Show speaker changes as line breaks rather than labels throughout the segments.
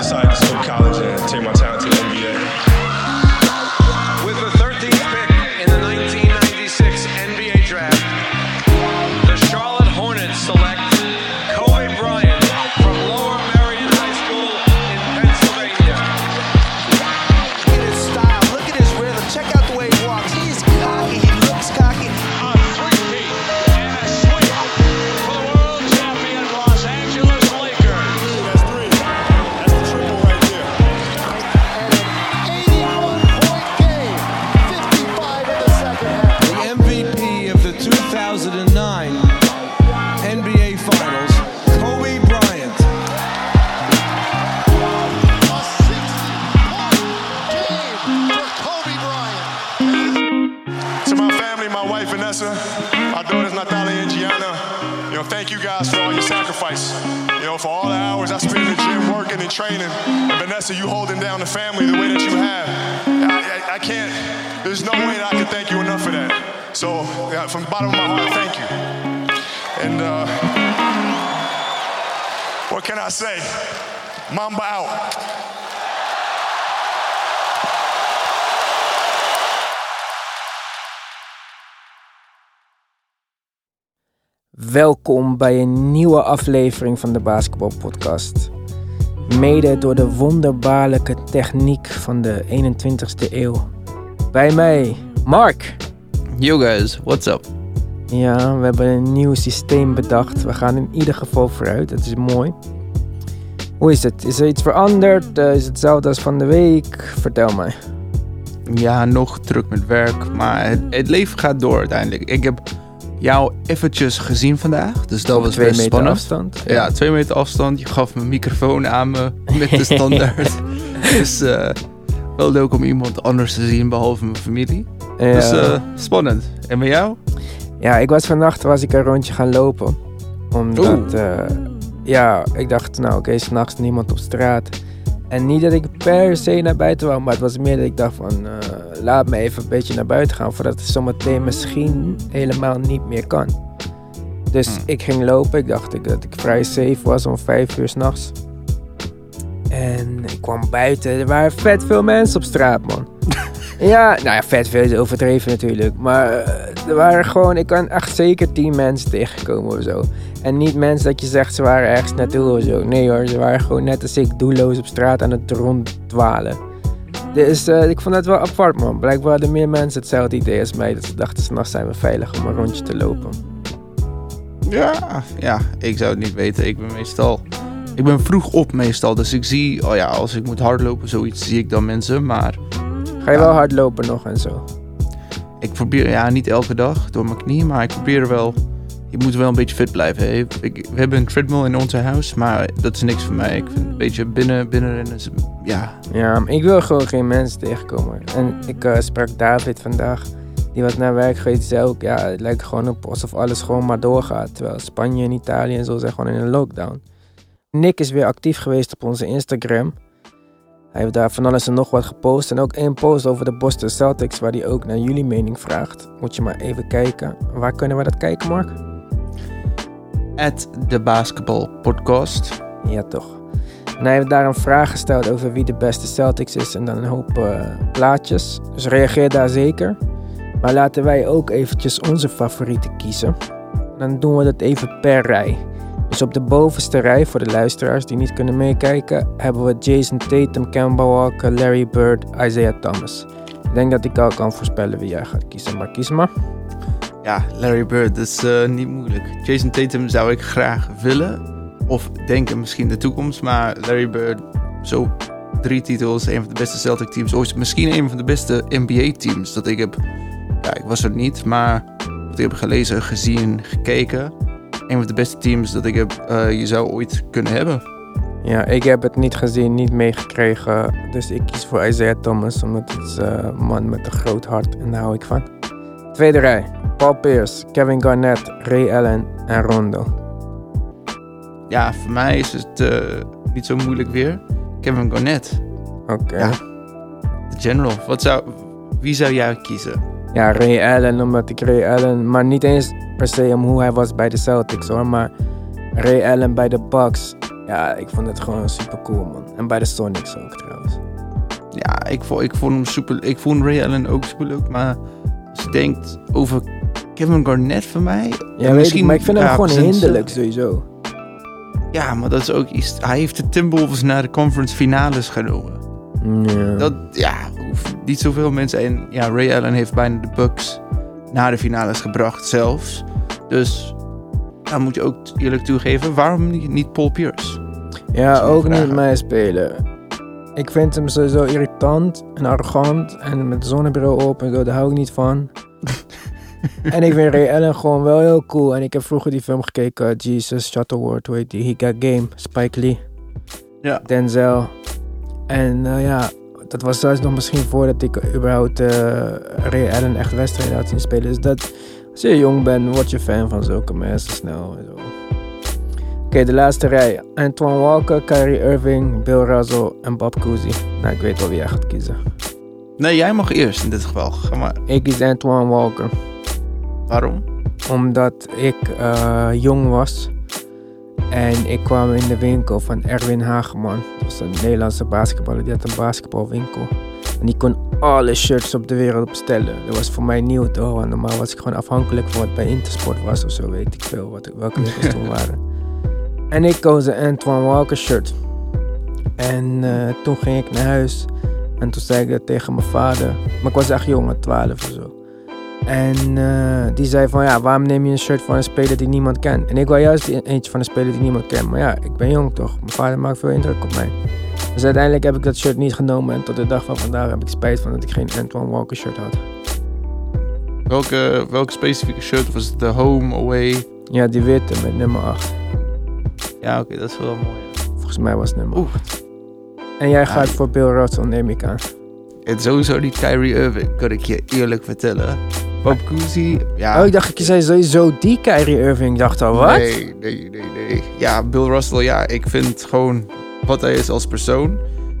decided to skip college
Vanessa, my daughters Natalia and Gianna, you know, thank you guys for all your sacrifice. You know, for all the hours I spent in the gym working and training. And Vanessa, you holding down the family the way that you have. I, I, I can't, there's no way that I can thank you enough for that. So, yeah, from the bottom of my heart, thank you. And uh, what can I say? Mamba out.
Welkom bij een nieuwe aflevering van de Basketball Podcast. Mede door de wonderbaarlijke techniek van de 21ste eeuw. Bij mij, Mark.
Yo guys, what's up?
Ja, we hebben een nieuw systeem bedacht. We gaan in ieder geval vooruit. Dat is mooi. Hoe is het? Is er iets veranderd? Eh, is het hetzelfde als van de week? Vertel mij.
Ja, nog druk met werk, maar het, het leven gaat door uiteindelijk. Ik heb jou eventjes gezien vandaag, dus dat
Op
was
twee
best
meter
spannend.
afstand.
Ja, twee meter afstand. Je gaf een microfoon aan me met de standaard. dus eh, wel leuk om iemand anders te zien behalve mijn familie.
Ja.
Dus eh, spannend. En met jou?
Ja, ik was vannacht was ik een rondje gaan lopen. Omdat, eh, ja, ik dacht, nou oké, s s'nachts niemand op straat. En niet dat ik per se naar buiten wou, maar het was meer dat ik dacht van, eh, laat me even een beetje naar buiten gaan, voordat het zometeen misschien helemaal niet meer kan. Dus
Hmm.
ik ging lopen, ik dacht ik, dat ik vrij safe was om vijf uur s'nachts. En ik kwam buiten, er waren vet veel mensen op straat, man. Ja, nou ja, vet veel is overdreven natuurlijk. Maar eh, er waren gewoon, ik kan echt zeker tien mensen tegenkomen of zo. En niet mensen dat je zegt ze waren ergens naartoe of zo. Nee hoor, ze waren gewoon net als ik doelloos op straat aan het ronddwalen. Dus eh, ik vond het wel apart man. Blijkbaar hadden meer mensen hetzelfde idee als mij. Dat ze dachten, s'nachts zijn we veilig om een rondje te lopen.
Ja, ja, ik zou het niet weten. Ik ben meestal... Ik ben vroeg op meestal, dus ik zie... Oh ja, als ik moet hardlopen, zoiets, zie ik dan mensen. Maar
Ga je
Ja.
wel hardlopen nog en zo?
Ik probeer, ja, niet elke dag door mijn knie, maar ik probeer wel... Je moet wel een beetje fit blijven. Hè. Ik, we hebben een treadmill in ons huis, maar dat is niks voor mij. Ik vind een beetje binnen, binnenrennen, is- ja,
Ja, ik wil gewoon geen mensen tegenkomen. En ik eh, sprak David vandaag. Die was naar werk geweest. Zei ook, ja, het lijkt gewoon op alsof alles gewoon maar doorgaat. Terwijl Spanje en Italië en zo zijn gewoon in een lockdown. Nick is weer actief geweest op onze Instagram. Hij heeft daar van alles en nog wat gepost. En ook één post over de Boston Celtics, waar hij ook naar jullie mening vraagt. Moet je maar even kijken. Waar kunnen we dat kijken, Mark?
at de Basketball Podcast.
Ja, toch. En hij heeft daar een vraag gesteld over wie de beste Celtics is en dan een hoop eh, plaatjes. Dus reageer daar zeker. Maar laten wij ook eventjes onze favorieten kiezen. Dan doen we dat even per rij. Dus op de bovenste rij, voor de luisteraars die niet kunnen meekijken, hebben we Jason Tatum, Kemba Walker, Larry Bird, Isaiah Thomas. Ik denk dat ik al kan voorspellen wie jij gaat kiezen, maar kies maar.
Ja, Larry Bird, is eh, niet moeilijk. Jason Tatum zou ik graag willen. Of denken misschien de toekomst. Maar Larry Bird, zo drie titels. Een van de beste Celtic teams ooit. Misschien een van de beste NBA teams dat ik heb. Ja, ik was er niet, maar wat ik heb gelezen, gezien, gekeken. Een van de beste teams dat ik heb, eh, je zou ooit kunnen hebben.
Ja, ik heb het niet gezien, niet meegekregen. Dus ik kies voor Isaiah Thomas, omdat het is eh, een man met een groot hart en daar hou ik van. Tweede rij, Paul Pierce, Kevin Garnett, Ray Allen en Rondo.
Ja, voor mij is het eh, niet zo moeilijk weer. Kevin Garnett,
Oké.
Ja. de general. Wat zou, wie zou jij kiezen?
Ja, Ray Allen, omdat ik Ray Allen... Maar niet eens per se om hoe hij was bij de Celtics hoor. Maar Ray Allen bij de Bucks. Ja, ik vond het gewoon super cool, man. En bij de Sonics ook trouwens.
Ja, ik vond, ik vond hem super. Ik vond Ray Allen ook super leuk. Maar als je denkt over Kevin Garnett voor mij.
Ja, weet ik, maar ik vind hem gewoon hinderlijk sowieso.
Ja, maar dat is ook iets. Hij heeft de Timberwolves naar de conference finales genomen.
Ja.
Dat, ja, niet zoveel mensen. En ja, Ray Allen heeft bijna de Bucks naar de finales gebracht zelfs. Dus daar moet je ook eerlijk toegeven. Waarom niet, Paul Pierce?
Ja, ook
vragen.
niet mij spelen. Ik vind hem sowieso irritant en arrogant en met zonnebril op en zo, daar hou ik niet van. en ik vind Ray Allen gewoon wel heel cool. En ik heb vroeger die film gekeken, uh, Jesus, Shuttleworth, hoe heet die? He Got Game, Spike Lee,
Ja.
Denzel. En eh, ja, dat was zelfs nog misschien voordat ik überhaupt eh, Ray Allen echt wedstrijden had zien spelen. Dus dat, als je jong bent, word je fan van zulke mensen snel en zo. Oké, de laatste rij. Antoine Walker, Kyrie Irving, Bill Russell en Bob Cousy. Nou, ik weet wel wie jij gaat kiezen.
Nee, jij mag eerst in dit geval. Ga maar.
Ik kies Antoine Walker.
Waarom?
Omdat ik eh, jong was. En ik kwam in de winkel van Erwin Hageman. Dat was een Nederlandse basketballer. Die had een basketbalwinkel. En die kon alle shirts op de wereld bestellen. Dat was voor mij nieuw toch? Want normaal was ik gewoon afhankelijk van wat bij Intersport was of zo. Weet ik veel wat, welke winkels toen waren. En ik koos een Antoine Walker shirt. En eh, toen ging ik naar huis. En toen zei ik dat tegen mijn vader. Maar ik was echt jong, 12 of zo. En eh, die zei van ja, waarom neem je een shirt van een speler die niemand kent? En ik wou juist die- eentje van een speler die niemand kent. Maar ja, ik ben jong toch? Mijn vader maakt veel indruk op mij. Dus uiteindelijk heb ik dat shirt niet genomen. En tot de dag van vandaag heb ik spijt van dat ik geen Antoine Walker shirt had.
Welke, welke specifieke shirt was het? De home, away?
Ja, die witte met nummer 8.
Ja, oké, dat is wel mooi.
Volgens mij was het nummer
Oeh.
8. En jij gaat
Ja.
voor Bill Russell, neem ik aan.
Het sowieso niet Kyrie Irving, kan ik je eerlijk vertellen. Bob Cousy, ja.
Oh, ik dacht, je zei sowieso die Kyrie Irving. Ik dacht al, wat?
Nee, nee, nee, nee. Ja, Bill Russell, ja, ik vind gewoon wat hij is als persoon.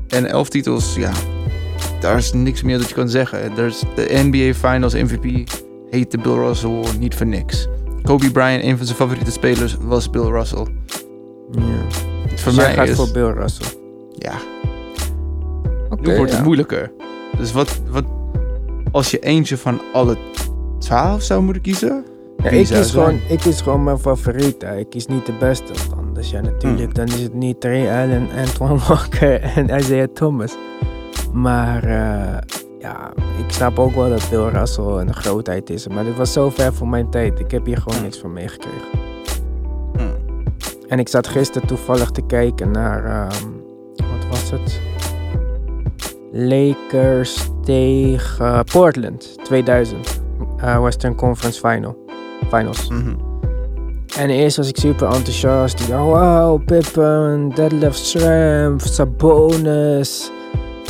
En elf titels, ja, daar is niks meer dat je kan zeggen. Er is de NBA Finals MVP heette Bill Russell niet voor niks. Kobe Bryant, een van zijn favoriete spelers, was Bill Russell.
Ja.
Voor
Dus jij
mij
gaat
is,
voor Bill Russell.
ja,
Oké,
nu wordt het moeilijker. Dus wat, wat, als je eentje van alle twaalf zou moeten kiezen?
Ja, ik, kies gewoon, ik kies gewoon mijn favoriet. hè. Ik kies niet de beste. Want anders, ja, natuurlijk,
Hmm.
dan is het niet Ray Allen, Antoine Walker en Isaiah Thomas. Maar eh, ja, ik snap ook wel dat Bill Russell een grootheid is. Maar dit was zo ver voor mijn tijd. Ik heb hier gewoon niks van meegekregen.
Hmm.
En ik zat gisteren toevallig te kijken naar, ehm, wat was het? Lakers tegen Portland 2000. Eh, Western Conference Final. Finals.
Mhm.
En eerst was ik super enthousiast. Dacht, wow, Pippen, Deadlift Shrimp, Sabonis.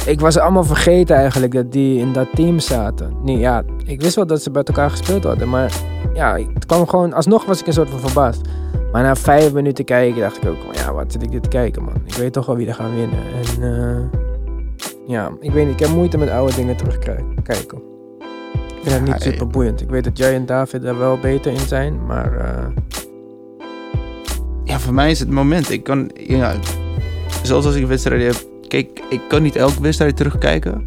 Ik was allemaal vergeten eigenlijk dat die in dat team zaten. Nee, ja, ik wist wel dat ze bij elkaar gespeeld hadden. Maar ja, het kwam gewoon... Alsnog was ik een soort van verbaasd. Maar na vijf minuten kijken dacht ik ook... Ja, wat zit ik dit te kijken, man. Ik weet toch wel wie er gaan winnen. En eh, ja, ik weet niet. Ik heb moeite met oude dingen terugkijken. Ik vind het niet
Ja,
super boeiend. Ik weet dat jij en David daar wel beter in zijn, maar... eh,
Ja, voor mij is het moment. Ik kan, ja, zelfs als ik wedstrijden heb, kijk, ik kan niet elke wedstrijd terugkijken.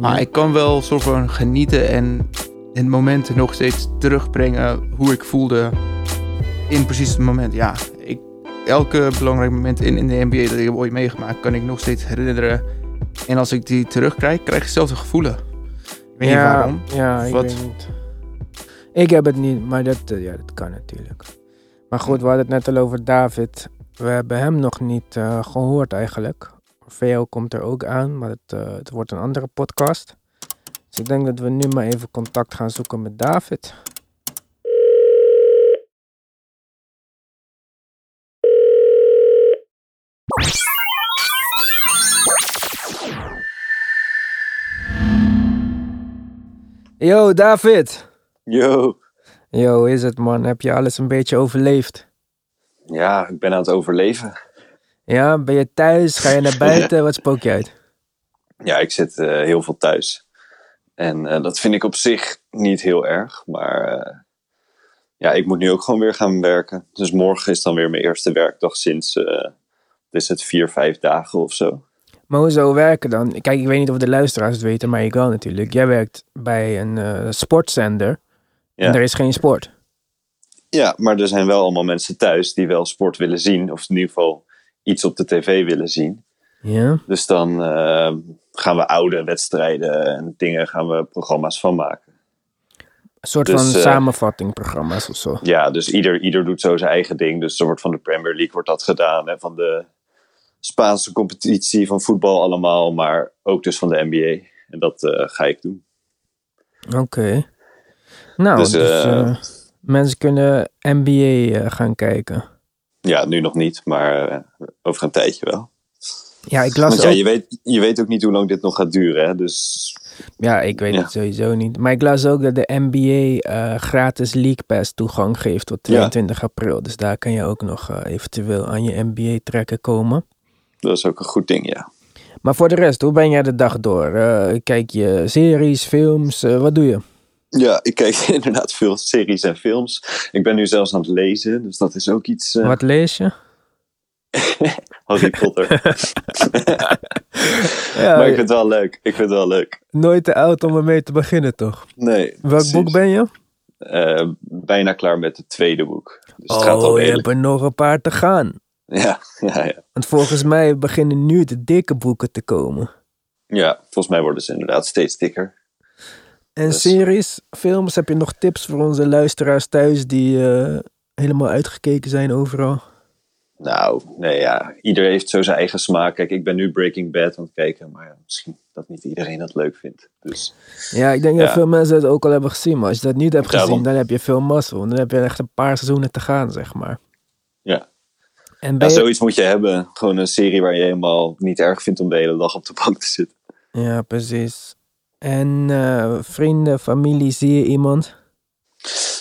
Maar ik kan wel soort van genieten en in momenten nog steeds terugbrengen hoe ik voelde in precies het moment. Ja, ik, elke belangrijk moment in, in de NBA dat ik heb ooit meegemaakt, kan ik nog steeds herinneren. En als ik die terugkrijg, krijg ik hetzelfde gevoelen. Weet waarom.
Ja, ik
wat.
weet niet. Ik heb het niet, maar dat, eh, ja, dat kan natuurlijk. Maar goed, we hadden het net al over David. We hebben hem nog niet eh, gehoord eigenlijk. VO komt er ook aan, maar het, eh, het wordt een andere podcast. Dus ik denk dat we nu maar even contact gaan zoeken met David. Yo, David.
Yo.
Yo, is het man? Heb je alles een beetje overleefd?
Ja, ik ben aan het overleven.
Ja, ben je thuis? Ga je naar buiten? Wat spook je uit?
Ja, ik zit eh, heel veel thuis. En eh, dat vind ik op zich niet heel erg. Maar eh, ja, ik moet nu ook gewoon weer gaan werken. Dus morgen is dan weer mijn eerste werkdag sinds is het vier, vijf dagen of zo.
Maar hoe zou werken dan? Kijk, ik weet niet of de luisteraars het weten, maar ik wel natuurlijk. Jij werkt bij een eh, sportzender
Ja.
en er is geen sport.
Ja, maar er zijn wel allemaal mensen thuis die wel sport willen zien. Of in ieder geval iets op de tv willen zien.
Ja.
Dus dan eh, gaan we oude wedstrijden en dingen gaan we programma's van maken.
Een soort
Dus,
van
eh,
samenvattingprogramma's of zo.
Ja, dus ieder, ieder doet zo zijn eigen ding. Dus er wordt van de Premier League wordt dat gedaan. En van de Spaanse competitie van voetbal allemaal. Maar ook dus van de NBA. En dat eh, ga ik doen.
Oké. Nou, dus,
Dus, eh,
eh, mensen kunnen NBA gaan kijken.
Ja, nu nog niet. Maar over een tijdje wel.
Ja, ik las
Want ja,
ook-
je weet, je weet ook niet hoe lang dit nog gaat duren. Hè? Dus
Ja, ik weet
Ja.
het sowieso niet. Maar ik las ook dat de NBA gratis League Pass toegang geeft tot
Ja.
22 april. Dus daar kan je ook nog eventueel aan je NBA trekken komen.
Dat is ook een goed ding, ja.
Maar voor de rest, hoe ben jij de dag door? Eh, kijk je series, films, eh, wat doe je?
Ja, ik kijk inderdaad veel series en films. Ik ben nu zelfs aan het lezen. Dus dat is ook iets... eh,
Wat lees je?
Harry Potter.
Ja,
maar ik vind het wel leuk. Ik vind het wel leuk.
nooit te oud om ermee te beginnen, toch?
Nee,
Welk
precies.
boek ben je?
Bijna klaar met het tweede boek. Dus het gaat al
Oh, je hebt er nog een paar te gaan.
Ja, ja, ja.
Want volgens mij beginnen nu de dikke boeken te komen.
ja, volgens mij worden ze inderdaad steeds dikker.
En
Dus-
series, films, heb je nog tips voor onze luisteraars thuis die eh, helemaal uitgekeken zijn overal?
Nou, nee, ja. Iedereen heeft zo zijn eigen smaak. Kijk, ik ben nu Breaking Bad aan het kijken. Maar ja, misschien dat niet iedereen dat leuk vindt. Dus
Ja, ik denk dat veel mensen het ook al hebben gezien. Maar als je dat niet hebt gezien,
Daarom.
dan heb je veel mazzel. Dan heb je echt een paar seizoenen te gaan, zeg maar.
ja.
En
ja, zoiets moet je hebben. Gewoon een serie waar je helemaal niet erg vindt om de hele dag op de bank te zitten.
Ja, precies. En eh, vrienden, familie, zie je iemand?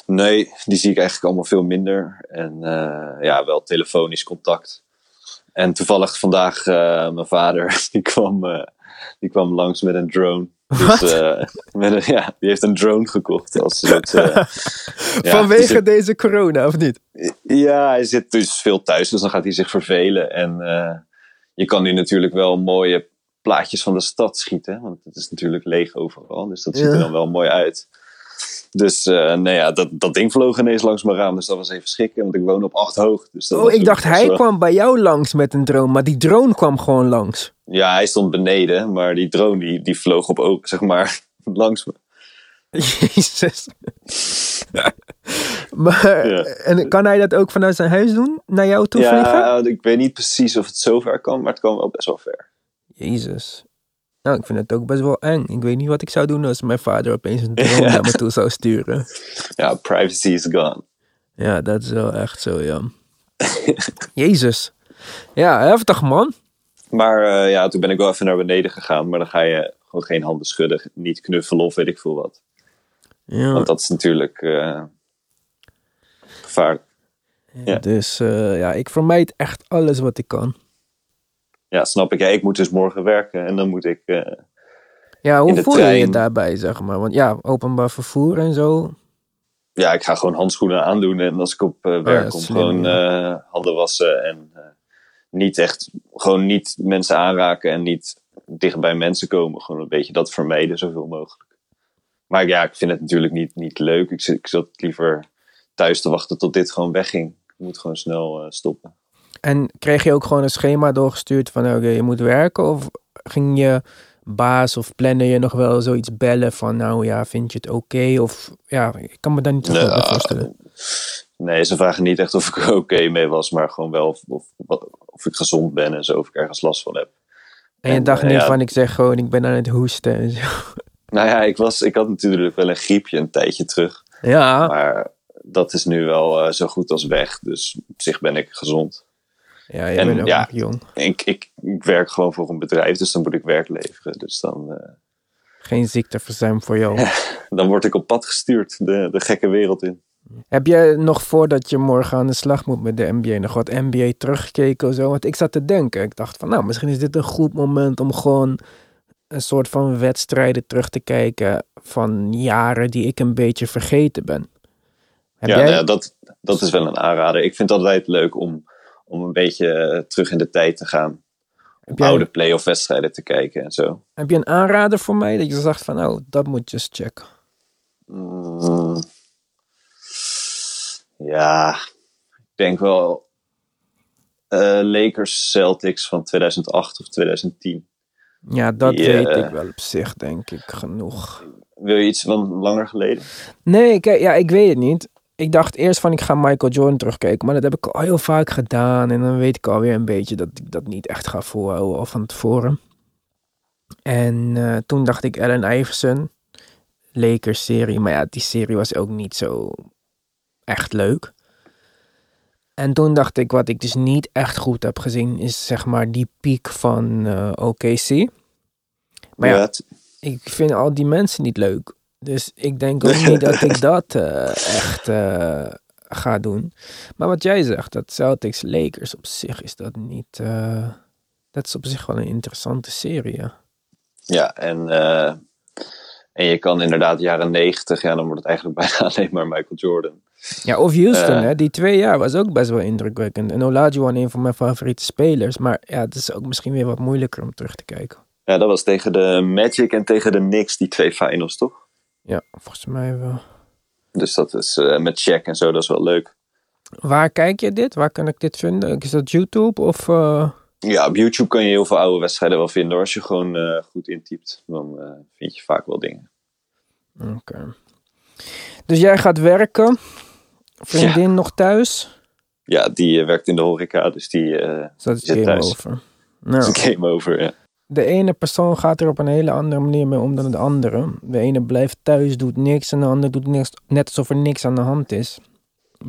Nee, die zie ik eigenlijk allemaal veel minder. En eh, ja, wel telefonisch contact. En toevallig vandaag, eh, mijn vader, die kwam, die kwam langs met een drone. Dus, eh, met een, ja, die heeft een drone gekocht. Als soort, eh,
Vanwege
dus-
deze corona, of niet?
ja, hij zit dus veel thuis, dus dan gaat hij zich vervelen. En eh, je kan nu natuurlijk wel mooie plaatjes van de stad schieten. Want het is natuurlijk leeg overal, dus dat ziet
Ja.
er dan wel mooi uit. Dus eh nou ja, dat, dat ding vloog ineens langs mijn raam, dus dat was even schrikken. Want ik woon op acht hoog. Dus dat
Oh, ik dacht hij
wel-
kwam bij jou langs met een drone, maar die drone kwam gewoon langs.
Ja, hij stond beneden, maar die drone die, die vloog op ook, zeg maar, langs me.
Jezus. maar,
Ja.
en kan hij dat ook vanuit zijn huis doen? Naar jou toe vliegen?
Ja, ik weet niet precies of het zo ver kan, maar het kwam wel best wel ver.
Jezus. Nou, ik vind het ook best wel eng. Ik weet niet wat ik zou doen als mijn vader opeens een drone
Ja.
naar me toe zou sturen.
Ja, privacy is gone.
Ja, dat is wel echt zo, ja. Jezus. Ja, heftig man.
Maar eh, ja, toen ben ik wel even naar beneden gegaan. Maar dan ga je gewoon geen handen schudden, niet knuffelen of weet ik veel wat.
Ja,
Want dat is natuurlijk eh, gevaarlijk. ja.
Dus eh, ja, ik vermijd echt alles wat ik kan.
Ja, snap ik. Ja, ik moet dus morgen werken en dan moet ik... eh,
Ja, hoe voel je je daarbij, zeg maar? Want ja, openbaar vervoer en zo.
ja, ik ga gewoon handschoenen aandoen en als ik op eh, werk
ja,
kom,
slim,
gewoon eh, handen wassen en niet echt, gewoon niet mensen aanraken en niet dicht bij mensen komen. Gewoon een beetje dat vermijden, zoveel mogelijk. Maar ja, ik vind het natuurlijk niet, niet leuk. Ik ik zat liever thuis te wachten tot dit gewoon wegging. Ik moet gewoon snel stoppen.
En kreeg je ook gewoon een schema doorgestuurd van oké, je moet werken? Of ging je baas of planner je nog wel zoiets bellen van nou ja, vind je het oké? Of ja, ik kan me daar niet zo goed bij
Ja,
voorstellen.
Nee, ze vragen niet echt of ik er oké mee was, maar gewoon wel of, of, of ik gezond ben en zo, of ik ergens last van heb.
En je dacht niet
ja.
van ik zeg gewoon ik ben aan het hoesten en zo.
Nou ja, ik, was, ik had natuurlijk wel een griepje een tijdje terug.
Ja,
Maar dat is nu wel eh, zo goed als weg. Dus op zich ben ik gezond.
Ja je
en
bent ook
ja.
jong.
Ik, ik, ik werk gewoon voor een bedrijf, dus dan moet ik werk leveren. Dus dan, eh,
Geen ziekteverzuim voor jou.
dan word ik op pad gestuurd, de, de gekke wereld in.
Heb jij nog voordat je morgen aan de slag moet met de NBA nog wat NBA teruggekeken of zo? Want ik zat te denken. Ik dacht van nou, misschien is dit een goed moment om gewoon een soort van wedstrijden terug te kijken van jaren die ik een beetje vergeten ben. Heb
ja,
jij?
nou ja, dat, dat is wel een aanrader. Ik vind het altijd leuk om, Om een beetje eh, terug in de tijd te gaan.
Heb jij,
Oude playoff wedstrijden te kijken en zo.
heb je een aanrader voor mij dat je zegt van, oh, dat moet je eens checken?
Mm. Ja, ik denk wel eh, Lakers Celtics van 2008 of 2010.
Ja, dat
Die,
weet
eh,
ik wel op zich, denk ik, genoeg.
Wil je iets van langer geleden?
Nee, kijk, ja, ik weet het niet. Ik dacht eerst van ik ga Michael Jordan terugkijken, maar dat heb ik al heel vaak gedaan. En dan weet ik alweer een beetje dat ik dat niet echt ga volhouden al van tevoren. En eh, toen dacht ik Allen Iverson, Lakers serie. Maar ja, die serie was ook niet zo echt leuk. En toen dacht ik, wat ik dus niet echt goed heb gezien, is zeg maar die piek van eh, OKC. Maar ja, ik vind al die mensen niet leuk. Dus ik denk ook niet dat ik dat eh, echt eh, ga doen. Maar wat jij zegt, dat Celtics Lakers op zich is dat niet. eh, dat is op zich wel een interessante serie. Ja.
Ja, en, en je kan inderdaad jaren 90, ja, dan wordt het eigenlijk bijna alleen maar Michael Jordan.
Ja, of Houston, hè? die twee jaar was ook best wel indrukwekkend. En Olajuwon, een van mijn favoriete spelers. Maar ja, het is ook misschien weer wat moeilijker om terug te kijken.
Ja, dat was tegen de Magic en tegen de Knicks, die twee finals, toch?
Ja, volgens mij wel.
Dus dat is eh, met Shaq en zo, dat is wel leuk.
Waar kijk je dit? Waar kan ik dit vinden? Is dat YouTube of... eh,
Ja, op YouTube kan je heel veel oude wedstrijden wel vinden. hoor. Als je gewoon eh, goed intypt, dan eh, vind je vaak wel dingen.
Oké. Dus jij gaat werken. Vriendin nog thuis.
Ja, die werkt in de horeca, dus die eh
Dus dat is
zit
game
thuis.
over.
is
Nou,
een game over. Ja.
De ene persoon gaat er op een hele andere manier mee om dan de andere. De ene blijft thuis, doet niks. En de ander doet niks, net alsof er niks aan de hand is.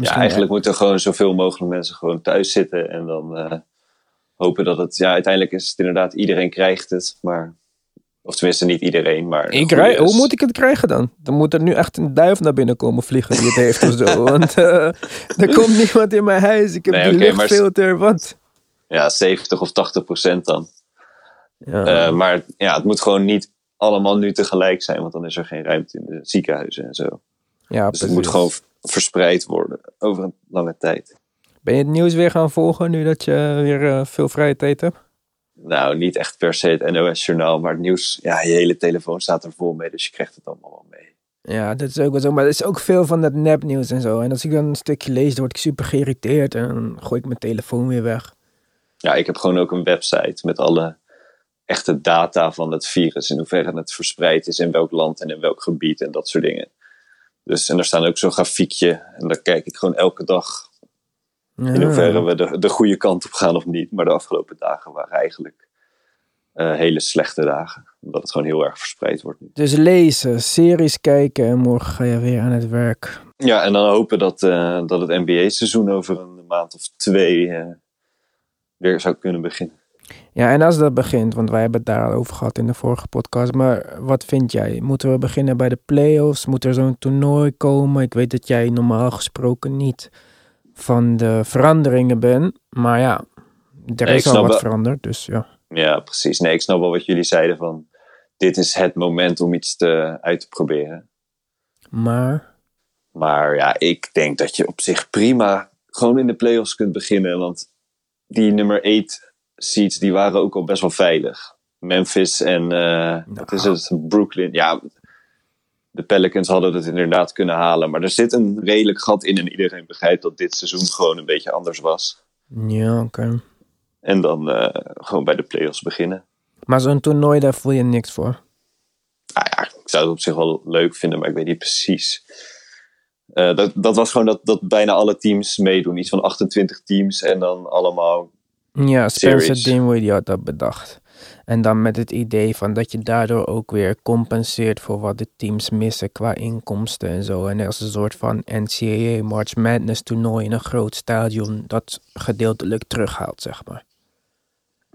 ja, eigenlijk moeten gewoon zoveel mogelijk mensen gewoon thuis zitten en dan eh, hopen dat het... Ja, uiteindelijk is het inderdaad, iedereen krijgt het, maar... Of tenminste, niet iedereen, maar...
Ik rij, hoe moet ik het krijgen dan? Dan moet er nu echt een duif naar binnen komen vliegen die het heeft of zo. Want eh, er komt niemand in mijn huis. Ik heb
Nee,
die
maar-
luchtfilter. Wat?
Ja, 70 of 80 procent dan.
Ja.
Eh, maar ja, het moet gewoon niet allemaal nu tegelijk zijn, want dan is er geen ruimte in de ziekenhuizen en zo.
ja,
Dus het moet gewoon verspreid worden over een lange tijd.
Ben je het nieuws weer gaan volgen nu dat je weer eh, veel vrije tijd hebt?
Nou, niet echt per se het NOS-journaal, maar het nieuws, ja, je hele telefoon staat er vol mee, dus je krijgt het allemaal wel mee.
Ja, dat is ook wel zo. Maar er is ook veel van dat nepnieuws en zo. En als ik dan een stukje lees, dan word ik super geïrriteerd. En dan gooi ik mijn telefoon weer weg.
Ja, ik heb gewoon ook een website met alle echte data van het virus, in hoeverre het verspreid is, in welk land en in welk gebied en dat soort dingen. Dus, en daar staan ook zo'n grafiekje, en daar kijk ik gewoon elke dag in hoeverre we de, de goede kant op gaan of niet. Maar de afgelopen dagen waren eigenlijk eh, hele slechte dagen. Omdat het gewoon heel erg verspreid wordt nu.
Dus lezen, series kijken en morgen ga je weer aan het werk.
Ja, en dan hopen dat, eh, dat het NBA-seizoen over een maand of twee eh, weer zou kunnen beginnen.
Ja, en als dat begint, want wij hebben het daar al over gehad in de vorige podcast. Maar wat vind jij? Moeten we beginnen bij de playoffs? Moet er zo'n toernooi komen? Ik weet dat jij normaal gesproken niet van de veranderingen bent. Maar ja, er
Nee,
is al wat
wel.
veranderd. Dus ja.
Ja, precies. Nee, ik snap wel wat jullie zeiden van... Dit is het moment om iets te, uit te proberen.
Maar
Maar ja, ik denk dat je op zich prima gewoon in de playoffs kunt beginnen. Want die nummer 8 seeds, die waren ook al best wel veilig. Memphis en wat is het? Brooklyn. Ja, de Pelicans hadden het inderdaad kunnen halen. Maar er zit een redelijk gat in. En iedereen begrijpt dat dit seizoen gewoon een beetje anders was.
ja, oké.
En dan eh, gewoon bij de playoffs beginnen.
Maar zo'n toernooi, daar voel je niks voor.
Nou ja, ik zou het op zich wel leuk vinden, maar ik weet niet precies. Eh, dat, dat was gewoon dat, dat bijna alle teams meedoen. Iets van 28 teams en dan allemaal.
Ja, Spencer
Series.
Dinwiddie die had dat bedacht. En dan met het idee van dat je daardoor ook weer compenseert voor wat de teams missen qua inkomsten en zo. En als een soort van NCAA March Madness toernooi in een groot stadion dat gedeeltelijk terughaalt, zeg maar.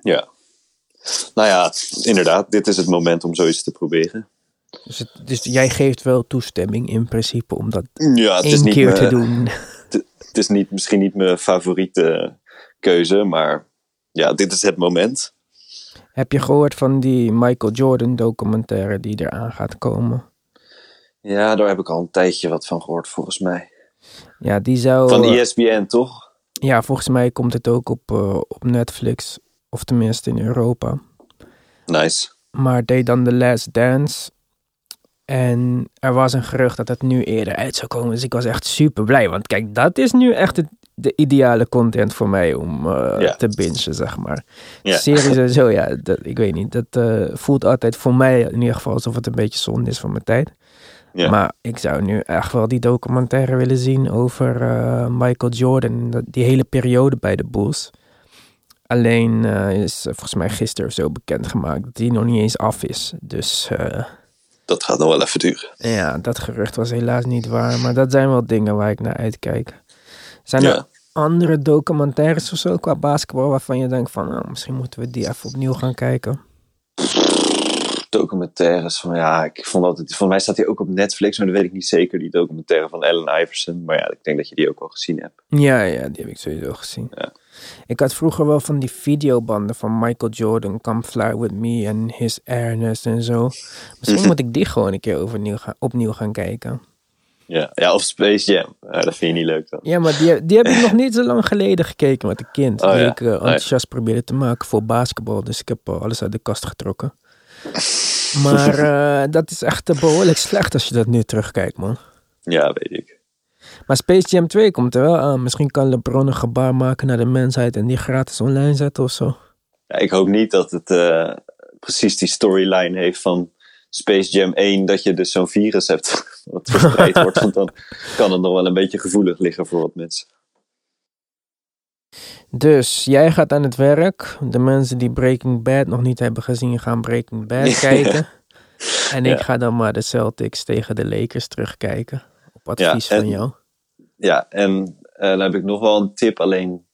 Ja. Nou ja, inderdaad, dit is het moment om zoiets te proberen.
Dus, het, dus jij geeft wel toestemming in principe om dat
Ja, het is niet,
keer te doen.
Het, het is niet, misschien niet mijn favoriete keuze, maar ja, dit is het moment.
Heb je gehoord van die Michael Jordan documentaire die eraan gaat komen?
Ja, daar heb ik al een tijdje wat van gehoord, volgens mij.
Ja, die zou...
Van E ESPN, toch?
ja, volgens mij komt het ook op, eh, op Netflix. Of tenminste in Europa.
Nice.
Maar deed dan The Last Dance. En er was een gerucht dat het nu eerder uit zou komen. Dus ik was echt super blij. Want kijk, dat is nu echt het, de ideale content voor mij om eh, te bingen, zeg maar. Series en zo, ja, dat, ik weet niet. Dat eh, voelt altijd voor mij in ieder geval alsof het een beetje zonde is van mijn tijd.
Ja.
Maar ik zou nu echt wel die documentaire willen zien over eh, Michael Jordan. Die hele periode bij de Bulls. Alleen is volgens mij gisteren zo bekendgemaakt dat die nog niet eens af is. Dus
Dat gaat nog wel even duren.
ja, dat gerucht was helaas niet waar. Maar dat zijn wel dingen waar ik naar uitkijk. Zijn er andere documentaires of zo qua basketbal waarvan je denkt van nou, misschien moeten we die even opnieuw gaan kijken?
Documentaires van ja, ik vond dat het, voor mij staat die ook op Netflix, maar dat weet ik niet zeker. Die documentaire van Allen Iverson. Maar ja, ik denk dat je die ook wel gezien hebt.
Ja, ja, die heb ik sowieso gezien.
Ja.
Ik had vroeger wel van die videobanden van Michael Jordan, Come Fly With Me en His Airness en zo. Misschien moet ik die gewoon een keer overnieuw gaan, opnieuw gaan kijken.
Ja, ja of Space Jam. Ja, dat vind je niet leuk dan.
Ja, maar die, die heb ik nog niet zo lang geleden gekeken met een kind.
Oh,
die
ja.
ik eh, enthousiast probeerde te maken voor basketbal. Dus ik heb eh, alles uit de kast getrokken. Maar eh, dat is echt eh, behoorlijk slecht als je dat nu terugkijkt, man.
Ja, weet ik.
Maar Space Jam 2 komt er wel aan. Misschien kan LeBron een gebaar maken naar de mensheid en die gratis online zetten of zo.
Ja, ik hoop niet dat het precies die storyline heeft van Space Jam 1, dat je dus zo'n virus hebt wat verspreid wordt. Want dan kan het nog wel een beetje gevoelig liggen voor wat mensen.
Dus jij gaat aan het werk. De mensen die Breaking Bad nog niet hebben gezien, gaan Breaking Bad
Ja.
kijken. En ik
Ja.
ga dan maar de Celtics tegen de Lakers terugkijken. Op advies
Ja, en-
van jou.
Ja, en eh, dan heb ik nog wel een tip. Alleen,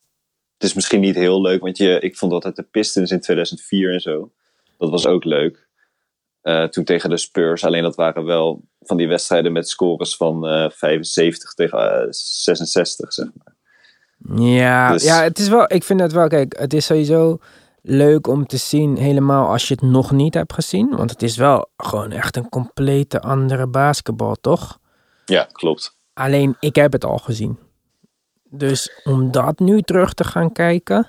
het is misschien niet heel leuk, want je, ik vond altijd de Pistons in 2004 en zo. Dat was ook leuk. Eh, toen tegen de Spurs. Alleen dat waren wel van die wedstrijden met scores van eh 75 tegen eh, 66, zeg maar.
Ja,
Dus-
ja, het is wel, ik vind het wel, kijk, het is sowieso leuk om te zien, helemaal als je het nog niet hebt gezien. Want het is wel gewoon echt een complete andere basketbal, toch?
Ja, klopt.
Alleen, ik heb het al gezien. Dus om dat nu terug te gaan kijken,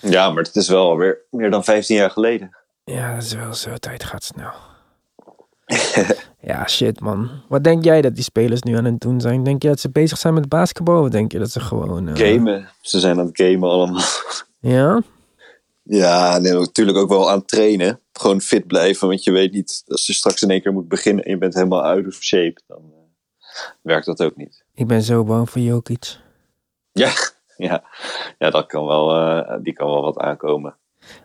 Ja, maar het is wel alweer meer dan 15 jaar geleden.
Ja, dat is wel zo, tijd gaat snel. ja, shit man. Wat denk jij dat die spelers nu aan het doen zijn? Denk je dat ze bezig zijn met basketbal? Of denk je dat ze gewoon... eh,
Gamen. Ze zijn aan het gamen allemaal.
Ja?
Ja, nee, natuurlijk ook wel aan het trainen. Gewoon fit blijven, want je weet niet, als je straks in één keer moet beginnen en je bent helemaal out of shape, dan eh, werkt dat ook niet.
Ik ben zo bang voor Jokic.
Ja, ja, ja dat kan wel, eh, die kan wel wat aankomen.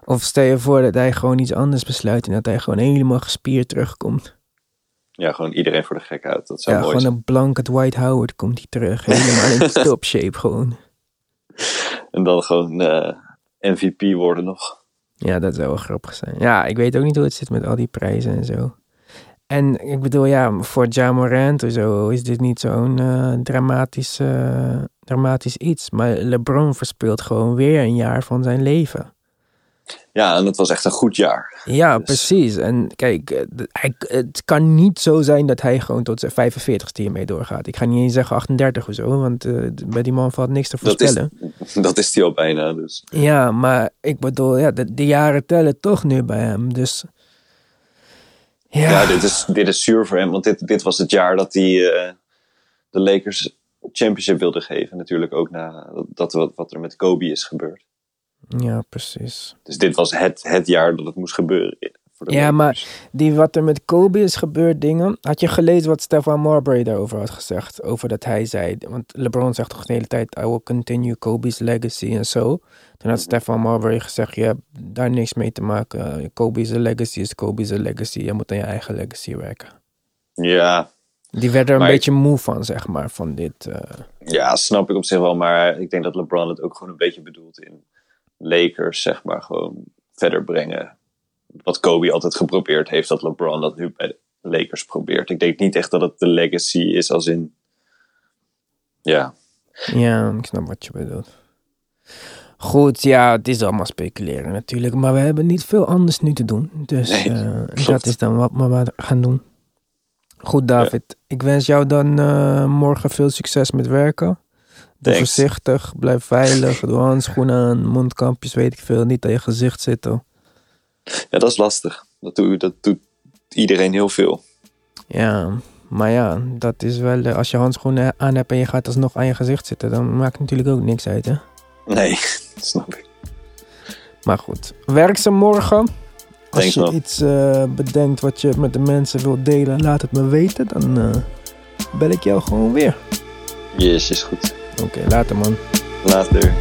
Of stel je voor dat hij gewoon iets anders besluit en dat hij gewoon helemaal gespierd terugkomt.
Ja, gewoon iedereen voor de gek uit. Dat zou
Ja,
mooi
gewoon een blanke Dwight Howard komt hij terug. Helemaal in top shape gewoon.
En dan gewoon eh, MVP worden nog.
Ja, dat zou wel grappig zijn. Ja, ik weet ook niet hoe het zit met al die prijzen en zo. En ik bedoel, ja, voor Ja Morant of zo is dit niet zo'n dramatisch, eh, dramatisch iets. Maar LeBron verspeelt gewoon weer een jaar van zijn leven.
Ja, en het was echt een goed jaar.
Ja,
Dus-
precies. En kijk, eh, hij, het kan niet zo zijn dat hij gewoon tot zijn 45ste hiermee doorgaat. Ik ga niet eens zeggen 38 of zo, want d- bij die man valt niks te
Dat is,
voorspellen.
dat is die al bijna. Dus.
Ja, maar ik bedoel, ja, de, de jaren tellen toch nu bij hem. Dus ja,
Ja, dit, is, dit is zuur voor hem. Want dit, dit was het jaar dat hij eh, de Lakers championship wilde geven. Natuurlijk ook na dat, wat, wat er met Kobe is gebeurd.
Ja, precies.
Dus dit was het, het jaar dat het moest gebeuren. Voor de
Ja,
Lakers.
maar die wat er met Kobe is gebeurd dingen. Had je gelezen wat Stefan Marbury daarover had gezegd? Over dat hij zei, want LeBron zegt toch de hele tijd, I will continue Kobe's legacy en zo. Toen had Stefan Marbury gezegd, je hebt daar niks mee te maken. Kobe's legacy is Kobe's legacy. Je moet aan je eigen legacy werken.
Ja,
Die werd er een
Maar-
beetje moe van, zeg maar, van dit. eh,
ja, snap ik op zich wel. Maar ik denk dat LeBron het ook gewoon een beetje bedoelt in Lakers, zeg maar, gewoon verder brengen. Wat Kobe altijd geprobeerd heeft, dat LeBron dat nu bij de Lakers probeert. Ik denk niet echt dat het de legacy is als in... Ja,
Ja, ik snap wat je bedoelt. Goed, ja, het is allemaal speculeren natuurlijk. Maar we hebben niet veel anders nu te doen. Dus
Nee, klopt.
dat is dan wat we gaan doen. Goed, David. Ik wens jou dan eh, morgen veel succes met werken. Doe
Thanks.
voorzichtig, blijf veilig, doe handschoenen aan, mondkapjes, weet ik veel. Niet dat je gezicht zit, hoor.
Ja, dat is lastig. Dat, doe, dat doet iedereen heel veel.
Ja, maar ja, dat is wel... eh, Als je handschoenen aan hebt en je gaat alsnog aan je gezicht zitten... dan maakt het natuurlijk ook niks uit, hè.
Nee, dat snap ik.
Maar goed, werk ze morgen. Als
Thanks,
je
man.
iets eh, bedenkt wat je met de mensen wilt delen, laat het me weten. Dan eh, bel ik jou gewoon weer.
Yes, is goed.
Oké, later man.
Later.